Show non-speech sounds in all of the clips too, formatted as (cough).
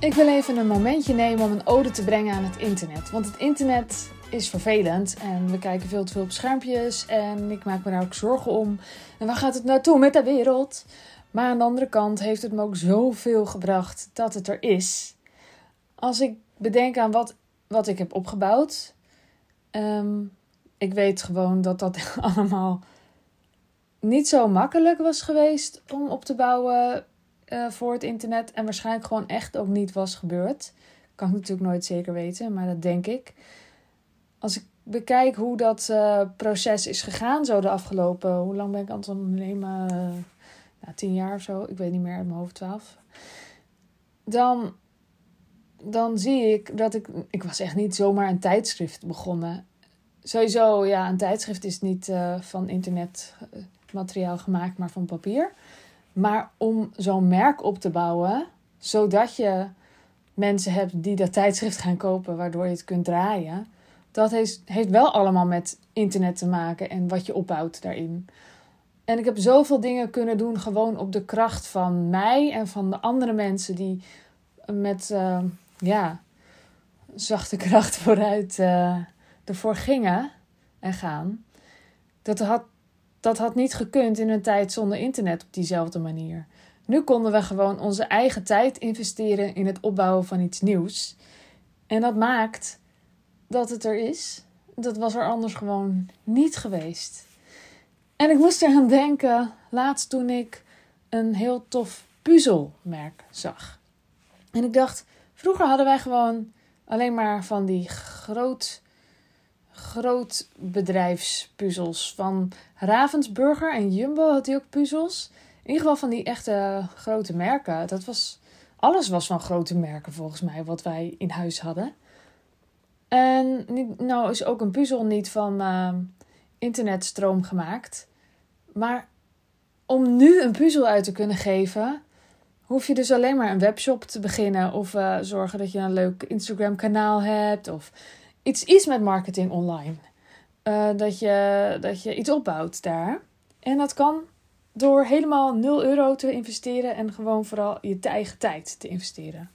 Ik wil even een momentje nemen om een ode te brengen aan het internet. Want het internet is vervelend en we kijken veel te veel op schermpjes en ik maak me daar ook zorgen om. En waar gaat het naartoe met de wereld? Maar aan de andere kant heeft het me ook zoveel gebracht dat het er is. Als ik bedenk aan wat, wat ik heb opgebouwd, um, ik weet gewoon dat dat (laughs) allemaal niet zo makkelijk was geweest om op te bouwen uh, voor het internet. En waarschijnlijk gewoon echt ook niet was gebeurd. Kan ik natuurlijk nooit zeker weten, maar dat denk ik. Als ik bekijk hoe dat uh, proces is gegaan, zo de afgelopen. Hoe lang ben ik aan het ondernemen? Uh, nou, tien jaar of zo. Ik weet niet meer uit mijn hoofd, twaalf. Dan, dan zie ik dat ik. Ik was echt niet zomaar een tijdschrift begonnen. Sowieso, ja, een tijdschrift is niet van internetmateriaal gemaakt, maar van papier. Maar om zo'n merk op te bouwen, zodat je mensen hebt die dat tijdschrift gaan kopen, waardoor je het kunt draaien. Dat heeft, heeft wel allemaal met internet te maken en wat je opbouwt daarin. En ik heb zoveel dingen kunnen doen gewoon op de kracht van mij en van de andere mensen die met uh, ja, zachte kracht (laughs) vooruit uh, ervoor gingen en gaan. Dat had dat had niet gekund in een tijd zonder internet op diezelfde manier. Nu konden we gewoon onze eigen tijd investeren in het opbouwen van iets nieuws. En dat maakt dat het er is. Dat was er anders gewoon niet geweest. En ik moest eraan denken laatst toen ik een heel tof puzzelmerk zag. En ik dacht, vroeger hadden wij gewoon alleen maar van die groot groot bedrijfspuzzels. Van Ravensburger en Jumbo had hij ook puzzels. In ieder geval van die echte grote merken. Dat was, alles was van grote merken volgens mij, wat wij in huis hadden. En nou is ook een puzzel niet van uh, internetstroom gemaakt. Maar om nu een puzzel uit te kunnen geven, hoef je dus alleen maar een webshop te beginnen. Of uh, zorgen dat je een leuk Instagram kanaal hebt. Of iets is met marketing online. Uh, dat, je, dat je iets opbouwt daar. En dat kan door helemaal 0 euro te investeren en gewoon vooral je eigen tijd te investeren.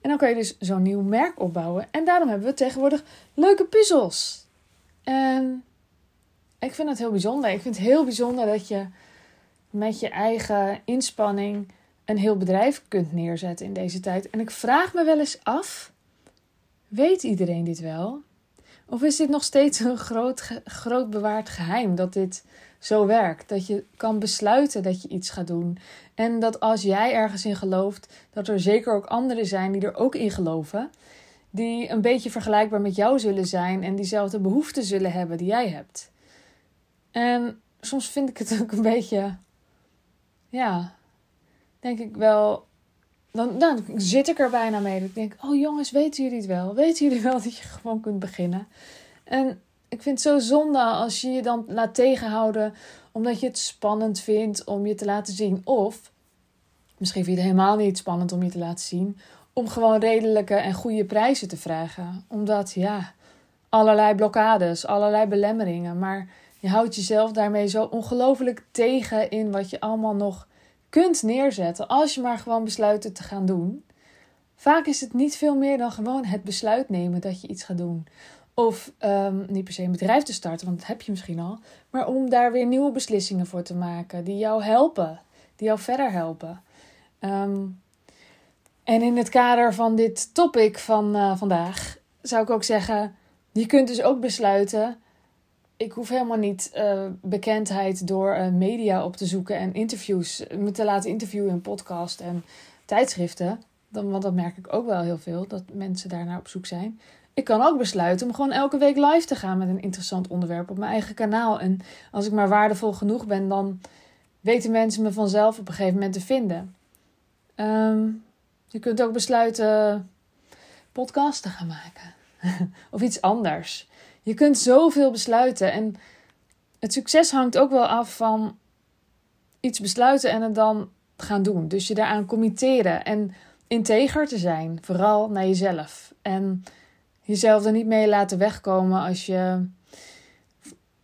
En dan kan je dus zo'n nieuw merk opbouwen. En daarom hebben we tegenwoordig leuke puzzels. En ik vind het heel bijzonder. Ik vind het heel bijzonder dat je met je eigen inspanning een heel bedrijf kunt neerzetten in deze tijd. En ik vraag me wel eens af Weet iedereen dit wel? Of is dit nog steeds een groot, groot bewaard geheim dat dit zo werkt? Dat je kan besluiten dat je iets gaat doen. En dat als jij ergens in gelooft, dat er zeker ook anderen zijn die er ook in geloven. Die een beetje vergelijkbaar met jou zullen zijn en diezelfde behoeften zullen hebben die jij hebt. En soms vind ik het ook een beetje, ja, denk ik wel dan, dan zit ik er bijna mee. ik denk, oh jongens, weten jullie het wel? Weten jullie wel (laughs) dat je gewoon kunt beginnen? En ik vind het zo zonde als je je dan laat tegenhouden omdat je het spannend vindt om je te laten zien. Of misschien vind je het helemaal niet spannend om je te laten zien. Om gewoon redelijke en goede prijzen te vragen. Omdat, ja, allerlei blokkades, allerlei belemmeringen. Maar je houdt jezelf daarmee zo ongelooflijk tegen in wat je allemaal nog kunt neerzetten als je maar gewoon besluit te gaan doen. Vaak is het niet veel meer dan gewoon het besluit nemen dat je iets gaat doen. Of um, niet per se een bedrijf te starten, want dat heb je misschien al. Maar om daar weer nieuwe beslissingen voor te maken die jou helpen, die jou verder helpen. Um, en in het kader van dit topic van uh, vandaag zou ik ook zeggen: je kunt dus ook besluiten ik hoef helemaal niet uh, bekendheid door uh, media op te zoeken en interviews, me te laten interviewen in podcast en tijdschriften. Dan, want dat merk ik ook wel heel veel, dat mensen daarnaar op zoek zijn. Ik kan ook besluiten om gewoon elke week live te gaan met een interessant onderwerp op mijn eigen kanaal. En als ik maar waardevol genoeg ben, dan weten mensen me vanzelf op een gegeven moment te vinden. Um, je kunt ook besluiten podcast te gaan maken. (laughs) of iets anders. Je kunt zoveel besluiten. En het succes hangt ook wel af van iets besluiten en het dan gaan doen. Dus je daaraan committeren en integer te zijn, vooral naar jezelf. En jezelf er niet mee laten wegkomen als je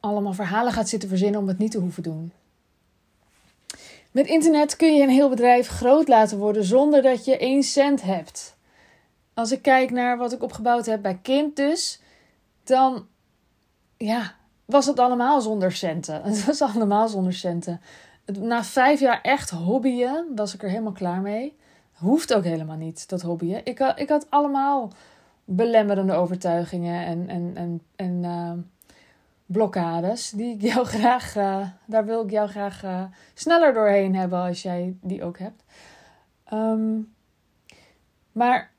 allemaal verhalen gaat zitten verzinnen om het niet te hoeven doen. Met internet kun je een heel bedrijf groot laten worden zonder dat je één cent hebt. als ik kijk naar wat ik opgebouwd heb bij kind dus, dan ja, was het allemaal zonder centen. (laughs) Het was allemaal zonder centen. Na vijf jaar echt hobbyen was ik er helemaal klaar mee. Hoeft ook helemaal niet, dat hobbyen. Ik ik had allemaal belemmerende overtuigingen en, en, en, en uh, blokkades. Die ik jou (laughs) graag, uh, daar wil ik jou graag uh, sneller doorheen hebben als jij die ook hebt. Um, maar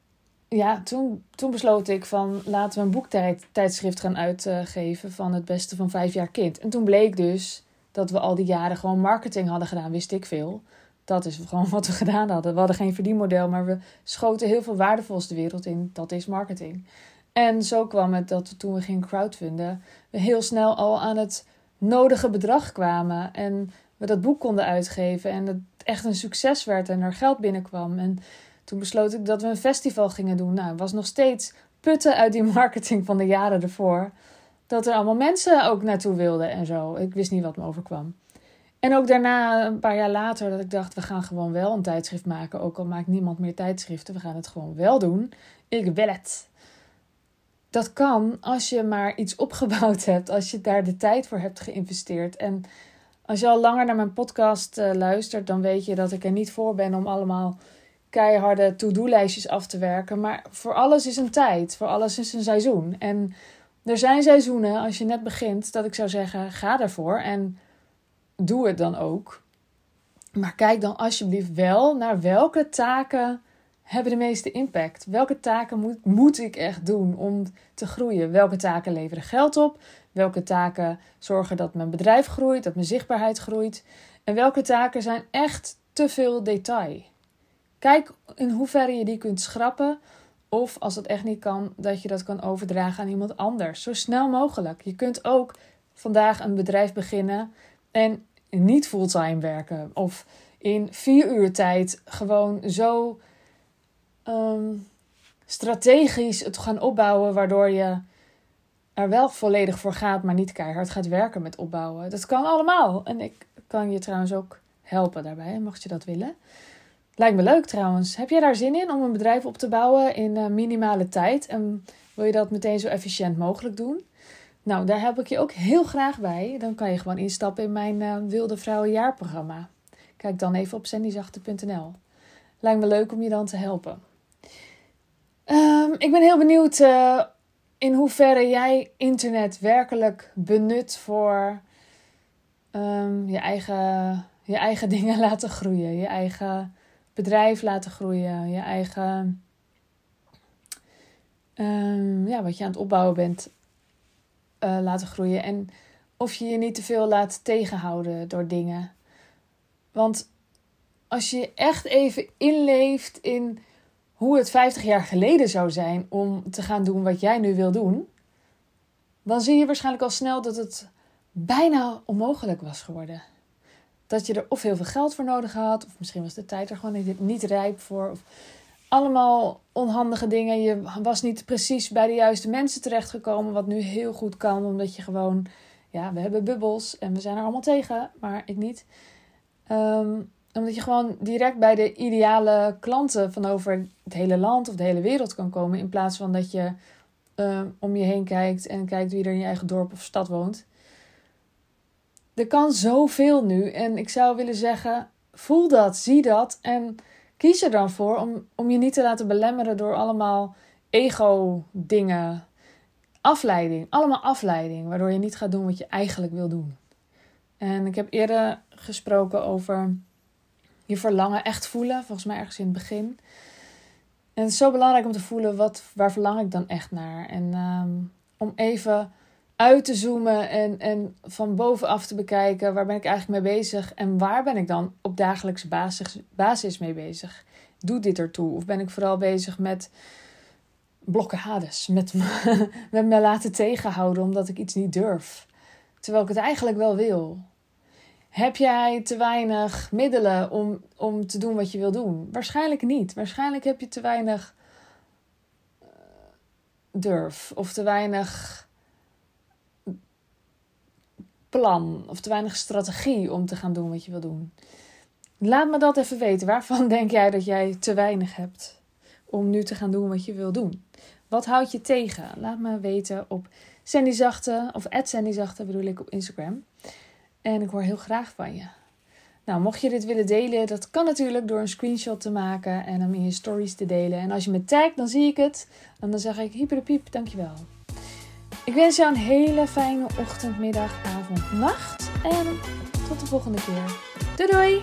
ja, toen, toen besloot ik van laten we een boektijdschrift gaan uitgeven van het beste van vijf jaar kind. En toen bleek dus dat we al die jaren gewoon marketing hadden gedaan, wist ik veel. Dat is gewoon wat we gedaan hadden. We hadden geen verdienmodel, maar we schoten heel veel waardevols de wereld in. Dat is marketing. En zo kwam het dat toen we gingen crowdfunden, we heel snel al aan het nodige bedrag kwamen. En we dat boek konden uitgeven. En het echt een succes werd en er geld binnenkwam. En toen besloot ik dat we een festival gingen doen. Nou, was nog steeds putten uit die (laughs) marketing van de jaren ervoor. Dat er allemaal mensen ook naartoe wilden en zo. Ik wist niet wat me overkwam. En ook daarna, een paar jaar later, dat ik dacht: we gaan gewoon wel een tijdschrift maken. Ook al maakt niemand meer tijdschriften, we gaan het gewoon wel doen. Ik wil het. Dat kan als je maar iets opgebouwd hebt, als je daar de tijd voor hebt geïnvesteerd. En als je al langer naar mijn podcast uh, luistert, dan weet je dat ik er niet voor ben om allemaal keiharde to-do-lijstjes af te werken. Maar voor alles is een tijd, voor alles is een seizoen. En er zijn seizoenen, als je net begint, dat ik zou zeggen: ga ervoor en doe het dan ook. Maar kijk dan alsjeblieft wel naar welke taken hebben de meeste impact. Welke taken moet, moet ik echt doen om te groeien? Welke taken leveren geld op? Welke taken zorgen dat mijn bedrijf groeit, dat mijn zichtbaarheid groeit? En welke taken zijn echt te veel detail? Kijk in hoeverre je die kunt schrappen. Of als het echt niet kan, dat je dat kan overdragen aan iemand anders. Zo snel mogelijk. Je kunt ook vandaag een bedrijf beginnen en niet fulltime werken. Of in vier uur tijd gewoon zo ehm, strategisch het gaan opbouwen, waardoor je er wel volledig voor gaat, maar niet keihard gaat werken met opbouwen. Dat kan allemaal. En ik kan je trouwens ook helpen daarbij, mocht je dat willen. Lijkt me leuk trouwens. Heb jij daar zin in om een bedrijf op te bouwen in uh, minimale tijd? En wil je dat meteen zo efficiënt mogelijk doen? Nou, daar help ik je ook heel graag bij. Dan kan je gewoon instappen in mijn uh, Wilde Vrouwen jaarprogramma. Kijk dan even op sandyzachte.nl. Lijkt me leuk om je dan te helpen. Um, ik ben heel benieuwd uh, in hoeverre jij internet werkelijk benut voor um, je, eigen, je eigen (laughs) dingen laten groeien. Je eigen bedrijf laten groeien, je eigen, um, ja, wat je aan het opbouwen bent, uh, laten groeien. En of je je niet te veel laat tegenhouden door dingen. Want als je echt even inleeft in hoe het 50 jaar geleden zou zijn om te gaan doen wat jij nu wil doen, dan zie je waarschijnlijk al snel dat het bijna onmogelijk was geworden dat je er of heel veel geld voor nodig had, of misschien was de tijd er gewoon niet, rijp voor. Of allemaal onhandige dingen. Je was niet precies bij de juiste mensen terechtgekomen, wat nu heel goed kan, omdat je gewoon, ja, we hebben bubbels en we zijn er allemaal tegen, maar ik niet. Um, omdat je gewoon direct bij de ideale klanten van over het hele land of de hele wereld kan komen, in plaats van dat je uh, om je heen kijkt en kijkt wie er in je eigen dorp of stad woont er kan zoveel nu. En ik zou willen zeggen, voel dat, zie dat en kies er dan voor om, om je niet te laten belemmeren door allemaal ego-dingen. Afleiding, allemaal afleiding, waardoor je niet gaat doen wat je eigenlijk wil doen. En ik heb eerder gesproken over je verlangen echt voelen, volgens mij ergens in het begin. En het is zo belangrijk om te voelen, wat, waar verlang ik dan echt naar? En um, om even uit te zoomen en, en van bovenaf te bekijken waar ben ik eigenlijk mee bezig en waar ben ik dan op dagelijkse basis, basis mee bezig. Doe dit ertoe? Of ben ik vooral bezig met blokkades, met me, (laughs) met me laten tegenhouden omdat ik iets niet durf, terwijl ik het eigenlijk wel wil? Heb jij te weinig middelen om, om te doen wat je wil doen? Waarschijnlijk niet. Waarschijnlijk heb je te weinig eh, durf of te weinig plan of te weinig strategie om te gaan doen wat je wil doen. Laat me dat even weten. Waarvan (laughs) denk jij dat jij te weinig hebt? om nu te gaan doen wat je wil doen? Wat houdt je tegen? Laat me weten op Sandy Zachte, of Sandy Zachte bedoel ik op Instagram. En ik hoor heel graag van je. Nou, mocht je dit willen delen, dat kan natuurlijk door een screenshot te maken en hem in je stories te delen. En als je me tagt, dan zie ik het. En dan zeg ik hyperpiep, dankjewel. Ik wens jou een hele fijne ochtend, middag, avond, nacht. En tot de volgende keer. Doei doei!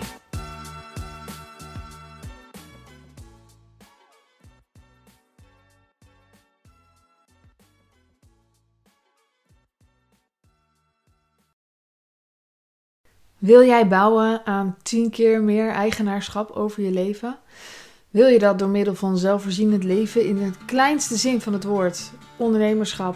Wil jij bouwen aan 10 keer meer eigenaarschap over je leven? Wil je dat door middel van zelfvoorzienend leven in het kleinste zin van het woord, ondernemerschap